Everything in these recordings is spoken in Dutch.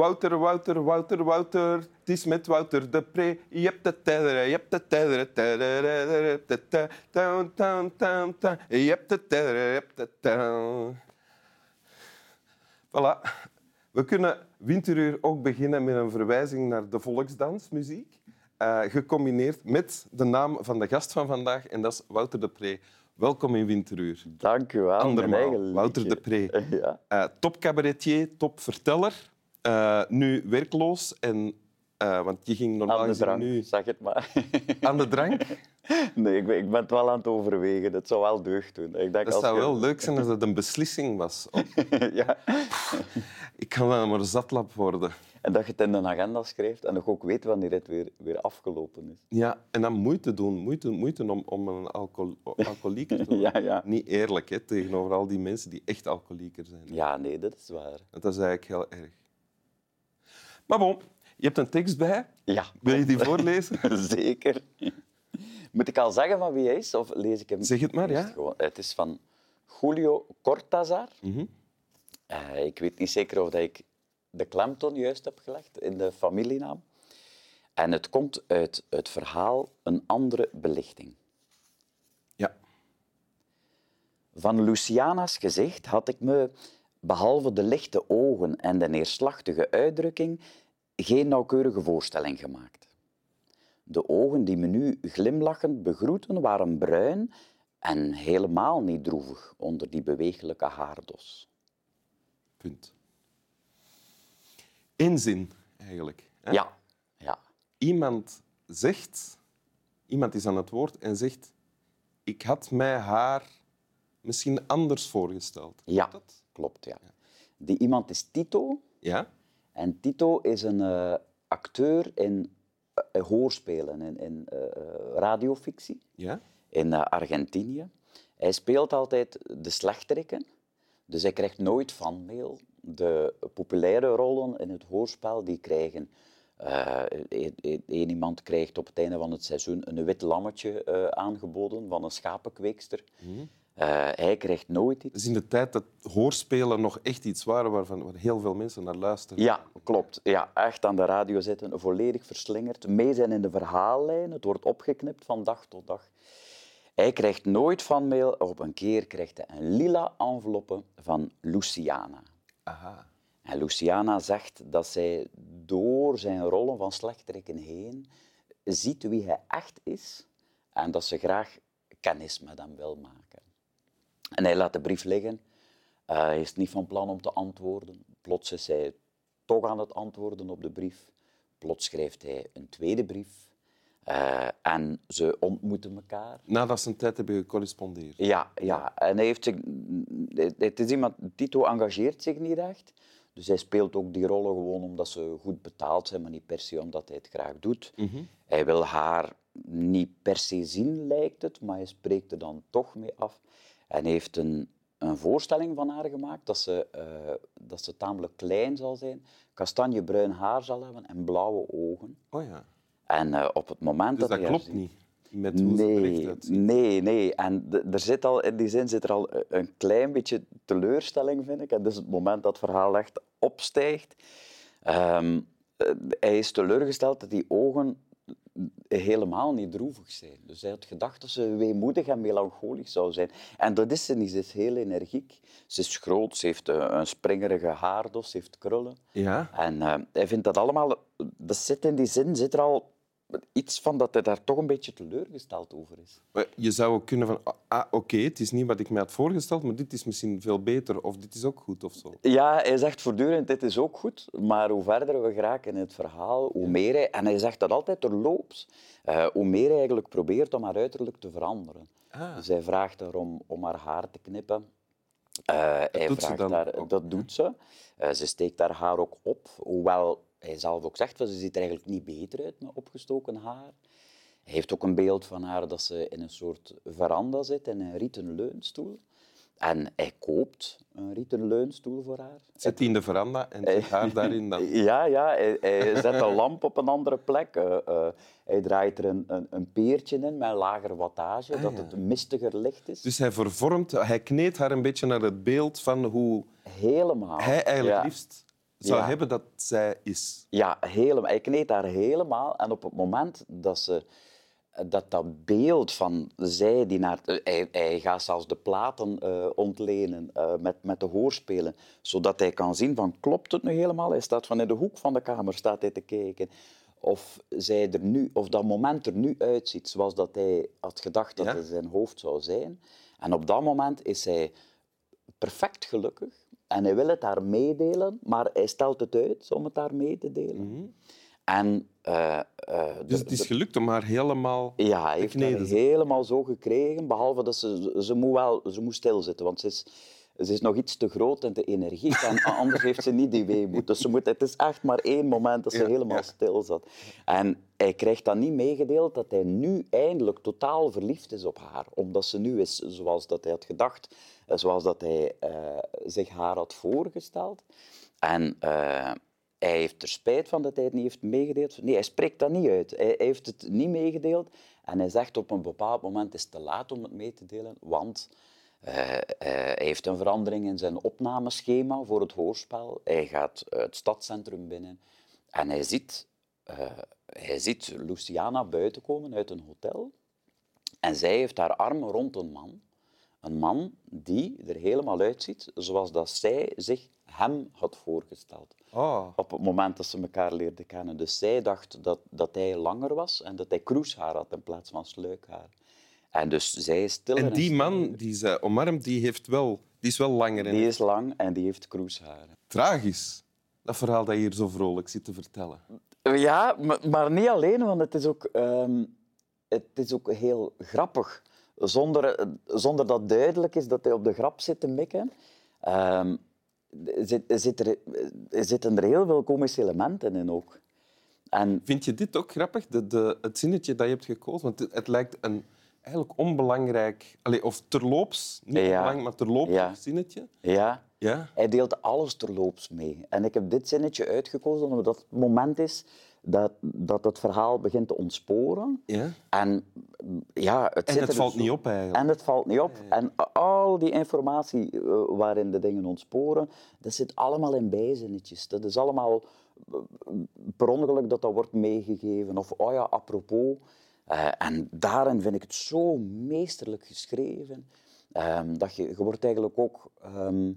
Wouter, Wouter, Wouter, Wouter. Het is met Wouter de Pre. Je hebt de tedderen, je hebt de town, town, town, town. Je hebt de tedderen, je hebt de town. Voilà. We kunnen Winteruur ook beginnen met een verwijzing naar de volksdansmuziek. eh, gecombineerd met de naam van de gast van vandaag, en dat is Wouter de Pre. Welkom in Winteruur. Dank u wel. Andermaal, Wouter de Pre. Ja. Eh, top cabaretier, top verteller. Eh, nu werkloos. En, eh, want je ging normaal Aan de gezien drank, nu zeg het maar. aan de drank. Nee, ik ben, ik ben het wel aan het overwegen. Het zou wel deugd doen. Ik denk Dat als zou je- wel leuk zijn als dat een beslissing was. Oh, ja. ik kan wel maar zatlap worden. En dat je het in een agenda schrijft en nog ook weet wanneer het weer, weer afgelopen is. Ja, en dan moeite doen. Moeite, moeite om, om een alcohol, alcoholieker te worden. Ja, ja. Niet eerlijk hè, tegenover al die mensen die echt alcoholieker zijn. Ja, nee, dat is waar. Dat is eigenlijk heel erg. Maar bon, je hebt een tekst bij. Ja, Wil je die voorlezen? zeker. Moet ik al zeggen van wie hij is? Of lees ik hem? Zeg het maar, ja. Gewoon? Het is van Julio Cortázar. Mhm. Eh, ik weet niet zeker of dat ik de klemtoon juist heb gelegd in de familienaam. En het komt uit het verhaal Een andere belichting. Ja. Van Luciana's gezicht had ik me, behalve de lichte ogen en de neerslachtige uitdrukking, geen nauwkeurige voorstelling gemaakt. De ogen die me nu glimlachend begroeten waren bruin en helemaal niet droevig onder die bewegelijke haardos. Punt. Eén zin, eigenlijk. hè. Ja, ja. Iemand zegt, iemand is aan het woord en zegt, ik had mij haar misschien anders voorgesteld. Ja, dat? Klopt. Ja. Die iemand is Tito. Ja? En Tito is een eh, acteur in eh, hoorspelen, in, in eh, eh, radiofictie Ja? in eh, Argentinië. Hij speelt altijd de slechteriken, dus hij krijgt nooit fanmail. De populaire rollen in het hoorspel die krijgen... eh, e- e- één iemand krijgt op het einde van het seizoen een wit lammetje eh, aangeboden van een schapenkweekster. Eh, hij krijgt nooit iets. Dus in de tijd dat hoorspelen nog echt iets waren waarvan waar heel veel mensen naar luisteren. Ja, klopt. Ja, echt aan de radio zitten, volledig verslingerd. Mee zijn in de verhaallijn. Het wordt opgeknipt van dag tot dag. Hij krijgt nooit van mail. Op een keer krijgt hij een lila enveloppe van Luciana. Aha. En Luciana zegt dat zij door zijn rollen van slechteriken heen ziet wie hij echt is en dat ze graag kennis met hem wil maken. En hij laat de brief liggen. Eh, hij is niet van plan om te antwoorden. Plots is hij toch aan het antwoorden op de brief. Plots schrijft hij een tweede brief. Eh, en ze ontmoeten elkaar. Nadat ze een tijd hebben gecorrespondeerd. Ja, ja. En hij heeft zich, het is iemand, Tito engageert zich niet echt. Dus hij speelt ook die rollen gewoon omdat ze goed betaald zijn, maar niet per se omdat hij het graag doet. Hij wil haar niet per se zien, lijkt het, maar hij spreekt er dan toch mee af. En heeft een, een voorstelling van haar gemaakt dat ze, eh, dat ze tamelijk klein zal zijn, kastanjebruin haar zal hebben en blauwe ogen. Oh ja. En eh, op het moment Dus dat, dat klopt ziet- niet met hoe Nee, nee, nee. En er zit al, in die zin zit er al een klein beetje teleurstelling, vind ik. En dus het moment dat het verhaal echt opstijgt. Ehm, eh, hij is teleurgesteld dat die ogen helemaal niet droevig zijn. Dus hij had gedacht dat ze weemoedig en melancholisch zou zijn. En dat is ze niet. Ze is heel energiek. Ze is groot, ze heeft eh, een springerige haardos, ze heeft krullen. Ja? En eh, hij vindt dat allemaal... Dat zit in die zin zit er al iets van dat hij daar toch een beetje teleurgesteld over is. Je zou ook kunnen van, ah, oké, het is niet wat ik me had voorgesteld, maar dit is misschien veel beter of dit is ook goed of zo. Ja, hij zegt voortdurend, dit is ook goed, maar hoe verder we geraken in het verhaal, hoe meer hij... En hij zegt dat altijd terloops. eh, hoe meer hij eigenlijk probeert om haar uiterlijk te veranderen. Ah. Dus hij vraagt haar om, om haar haar te knippen. Eh, hij doet ze vraagt dan haar, ook, dat doet ze. Eh, ze steekt haar haar ook op, hoewel hij zelf ook zegt, ze ziet er eigenlijk niet beter uit met opgestoken haar. Hij heeft ook een beeld van haar dat ze in een soort veranda zit, in een rieten leunstoel. En hij koopt een rieten leunstoel voor haar. Zet die in de veranda en zet haar daarin dan. Ja, ja hij, hij zet een lamp op een andere plek. Eh, eh, hij draait er een, een, een peertje in met lager wattage, dat het mistiger licht is. Dus hij vervormt, hij kneedt haar een beetje naar het beeld van hoe Helemaal. hij eigenlijk ja. liefst zou Ja. hebben dat zij is. Ja, helemaal. Hij kneedt haar helemaal. En op het moment dat ze dat, dat beeld van zij die naar... Hij, hij gaat zelfs de platen eh, ontlenen eh, met, met de hoorspelen, zodat hij kan zien van klopt het nu helemaal? Hij staat van in de hoek van de kamer staat hij te kijken. Of, zij er nu, of dat moment er nu uitziet zoals dat hij had gedacht dat Ja. het in zijn hoofd zou zijn. En op dat moment is hij perfect gelukkig. En hij wil het haar meedelen, maar hij stelt het uit om het haar mee te delen. En, eh, eh, Dus het is gelukt om haar helemaal... ja, hij heeft haar helemaal zo gekregen, behalve dat ze, ze, moet wel, ze moet stilzitten, want ze is, ze is nog iets te groot en te energiek. En anders heeft ze niet die weemoed. Dus ze moet, het is echt maar één moment dat ze Ja, helemaal ja. stil zat. En hij krijgt dan niet meegedeeld dat hij nu eindelijk totaal verliefd is op haar. Omdat ze nu is zoals dat hij had gedacht, eh, zoals dat hij eh, zich haar had voorgesteld. En eh, hij heeft er spijt van dat hij het niet heeft meegedeeld. Nee, hij spreekt dat niet uit. Hij, heeft het niet meegedeeld. En hij zegt op een bepaald moment is het te laat om het mee te delen, want hij heeft een verandering in zijn opnameschema voor het hoorspel. Hij gaat eh, het stadscentrum binnen en hij ziet, eh, hij ziet Luciana buiten komen uit een hotel. En zij heeft haar arm rond een man. Een man die er helemaal uitziet zoals dat zij zich hem had voorgesteld. Oh. Op het moment dat ze elkaar leerden kennen. Dus zij dacht dat, dat hij langer was en dat hij kroeshaar had in plaats van sluikhaar. En dus zij is stiller En die man die zij omarmt, die, heeft wel, die is wel langer. En Die is lang en die heeft kroeshaar. Tragisch, dat verhaal dat je hier zo vrolijk zit te vertellen. Ja, maar, maar niet alleen, want het is ook, ehm, het is ook heel grappig. Zonder, zonder dat duidelijk is dat hij op de grap zit te mikken, ehm, zit, zit er, zitten er heel veel komische elementen in ook. En Vind je dit ook grappig, de, de, het zinnetje dat je hebt gekozen? Want het, het lijkt een eigenlijk onbelangrijk... Allez, of terloops, niet Ja. belangrijk, maar terloops Ja. zinnetje. ja, Ja. hij deelt alles terloops mee. En ik heb dit zinnetje uitgekozen omdat het moment is dat, dat het verhaal begint te ontsporen. ja. En ja, het, En het valt zo- niet op eigenlijk. En het valt niet op. En al die informatie eh, waarin de dingen ontsporen, dat zit allemaal in bijzinnetjes. Dat is allemaal eh, per ongeluk dat dat wordt meegegeven. Of, oh ja, apropos. Eh, en daarin vind ik het zo meesterlijk geschreven. ehm, dat je, je wordt eigenlijk ook... ehm,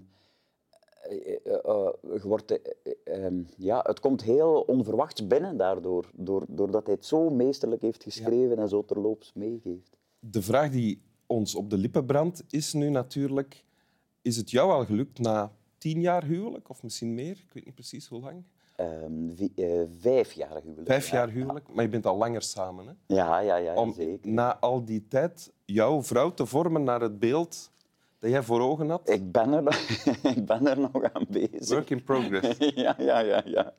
eh, eh, je wordt, eh, eh, ehm, ja, het komt heel onverwachts binnen daardoor, door, doordat hij het zo meesterlijk heeft geschreven en zo terloops meegeeft. De vraag die ons op de lippen brandt, is nu natuurlijk... Is het jou al gelukt na tien jaar huwelijk, of misschien meer? Ik weet niet precies hoe lang. Vijf jaar huwelijk. Vijf ja. jaar huwelijk, maar je bent al langer samen. Hè? Ja, ja, ja, Om zeker. na al die tijd jouw vrouw te vormen naar het beeld dat jij voor ogen had. Ik ben, er, nog- ik ben er nog aan bezig. Work in progress. Ja, ja, ja, ja.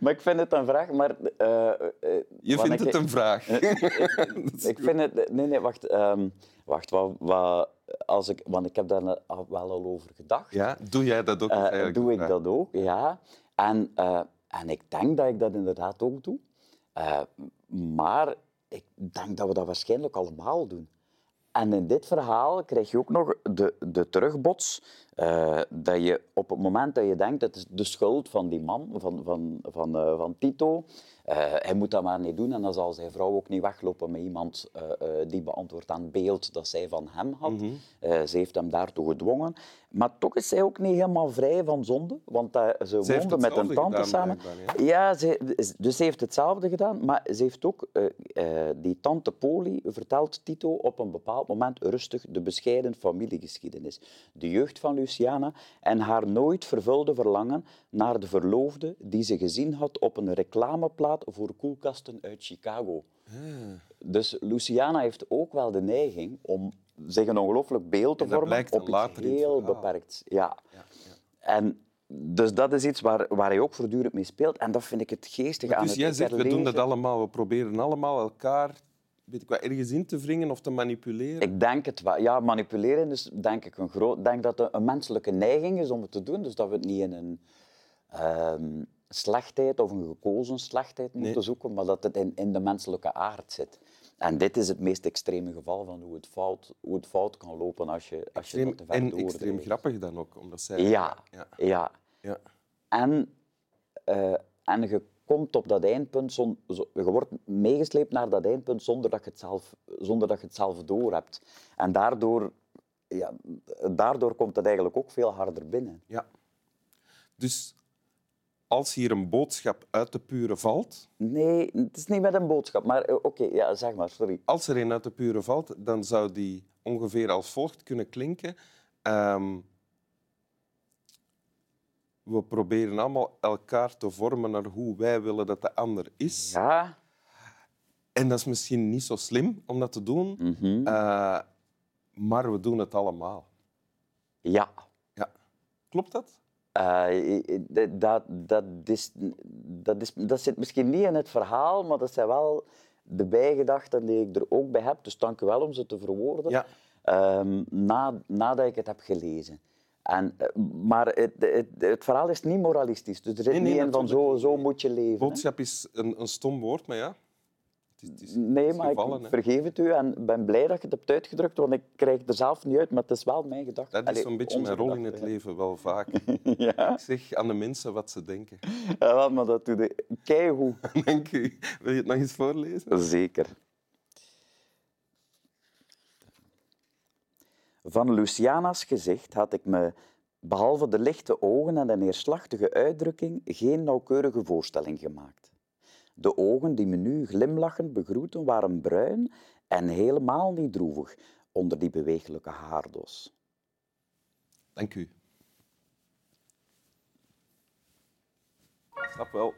Maar ik vind het een vraag, maar... eh, eh, Je vindt ik- het een vraag. Ik vind het... Nee, nee, wacht. ehm, wacht, wat, wat, als ik, want ik heb daar wel al over gedacht. Ja, doe jij dat ook? eigenlijk doe ik dat ook, ja. En, eh, en ik denk dat ik dat inderdaad ook doe. Eh, maar ik denk dat we dat waarschijnlijk allemaal doen. En in dit verhaal krijg je ook nog de, de terugbots. Eh, dat je op het moment dat je denkt, dat is de schuld van die man, van, van, van, eh, van Tito. eh, hij moet dat maar niet doen en dan zal zijn vrouw ook niet weglopen met iemand die beantwoordt aan het beeld dat zij van hem had. Eh, ze heeft hem daartoe gedwongen. Maar toch is zij ook niet helemaal vrij van zonde, want ze woonde met een tante gedaan, samen. Ja, ze, dus ze heeft hetzelfde gedaan, maar ze heeft ook, die tante Poli vertelt Tito op een bepaald moment rustig de bescheiden familiegeschiedenis. De jeugd van Luciana en haar nooit vervulde verlangen naar de verloofde die ze gezien had op een reclameplaat voor koelkasten uit Chicago. Dus Luciana heeft ook wel de neiging om zich een ongelooflijk beeld te vormen op iets heel beperkt. Ja. En dus dat is iets waar, waar hij ook voortdurend mee speelt. En dat vind ik het geestige Maar aan dus het jij ik zegt, we doen dat allemaal. We proberen allemaal elkaar weet ik wat, ergens in te wringen of te manipuleren. Ik denk het wel. Ja, manipuleren is denk ik een groot... Denk dat het een menselijke neiging is om het te doen. Dus dat we het niet in een ehm, slechtheid of een gekozen slechtheid moeten zoeken, maar dat het in, in de menselijke aard zit. En dit is het meest extreme geval van hoe het fout, hoe het fout kan lopen als je, als je Extreem, dat te ver en extreem grappig dan ook, omdat zij... Ja, ja. ja. ja. En eh, en je komt op dat eindpunt, zon- zo- je wordt meegesleept naar dat eindpunt zonder dat je het zelf, zonder dat je het zelf doorhebt. En daardoor, ja, daardoor komt het eigenlijk ook veel harder binnen. Ja. Dus als hier een boodschap uit de pure valt, Nee, het is niet met een boodschap, maar eh, oké, ja, zeg maar, sorry. als er een uit de pure valt, dan zou die ongeveer als volgt kunnen klinken. Ehm, we proberen allemaal elkaar te vormen naar hoe wij willen dat de ander is. Ja, En dat is misschien niet zo slim om dat te doen, mhm. eh, maar we doen het allemaal. ja. Ja. Klopt dat? Eh, dat, dat, is, dat, is, dat zit misschien niet in het verhaal, maar dat zijn wel de bijgedachten die ik er ook bij heb. Dus dank u wel om ze te verwoorden. Ja. Ehm, na, nadat ik het heb gelezen. En, eh, maar het, het, het verhaal is niet moralistisch. Dus er zit Nee, nee, niet in van zo, zo moet je leven. Boodschap is een, een stom woord, maar ja. Het is, het is, het Nee, is maar gevallen, ik vergeef het u en ben blij dat je het hebt uitgedrukt, want ik krijg er zelf niet uit, maar het is wel mijn gedachte. Dat is zo'n beetje mijn rol in het leven, wel vaak. ja. Ik zeg aan de mensen wat ze denken. Ja, maar dat doe je keigoed. Dank u. Wil je het nog eens voorlezen? Zeker. Van Luciana's gezicht had ik me, behalve de lichte ogen en de neerslachtige uitdrukking, geen nauwkeurige voorstelling gemaakt. De ogen die me nu glimlachend begroeten waren bruin en helemaal niet droevig onder die bewegelijke haardos. Dank u. Snap wel.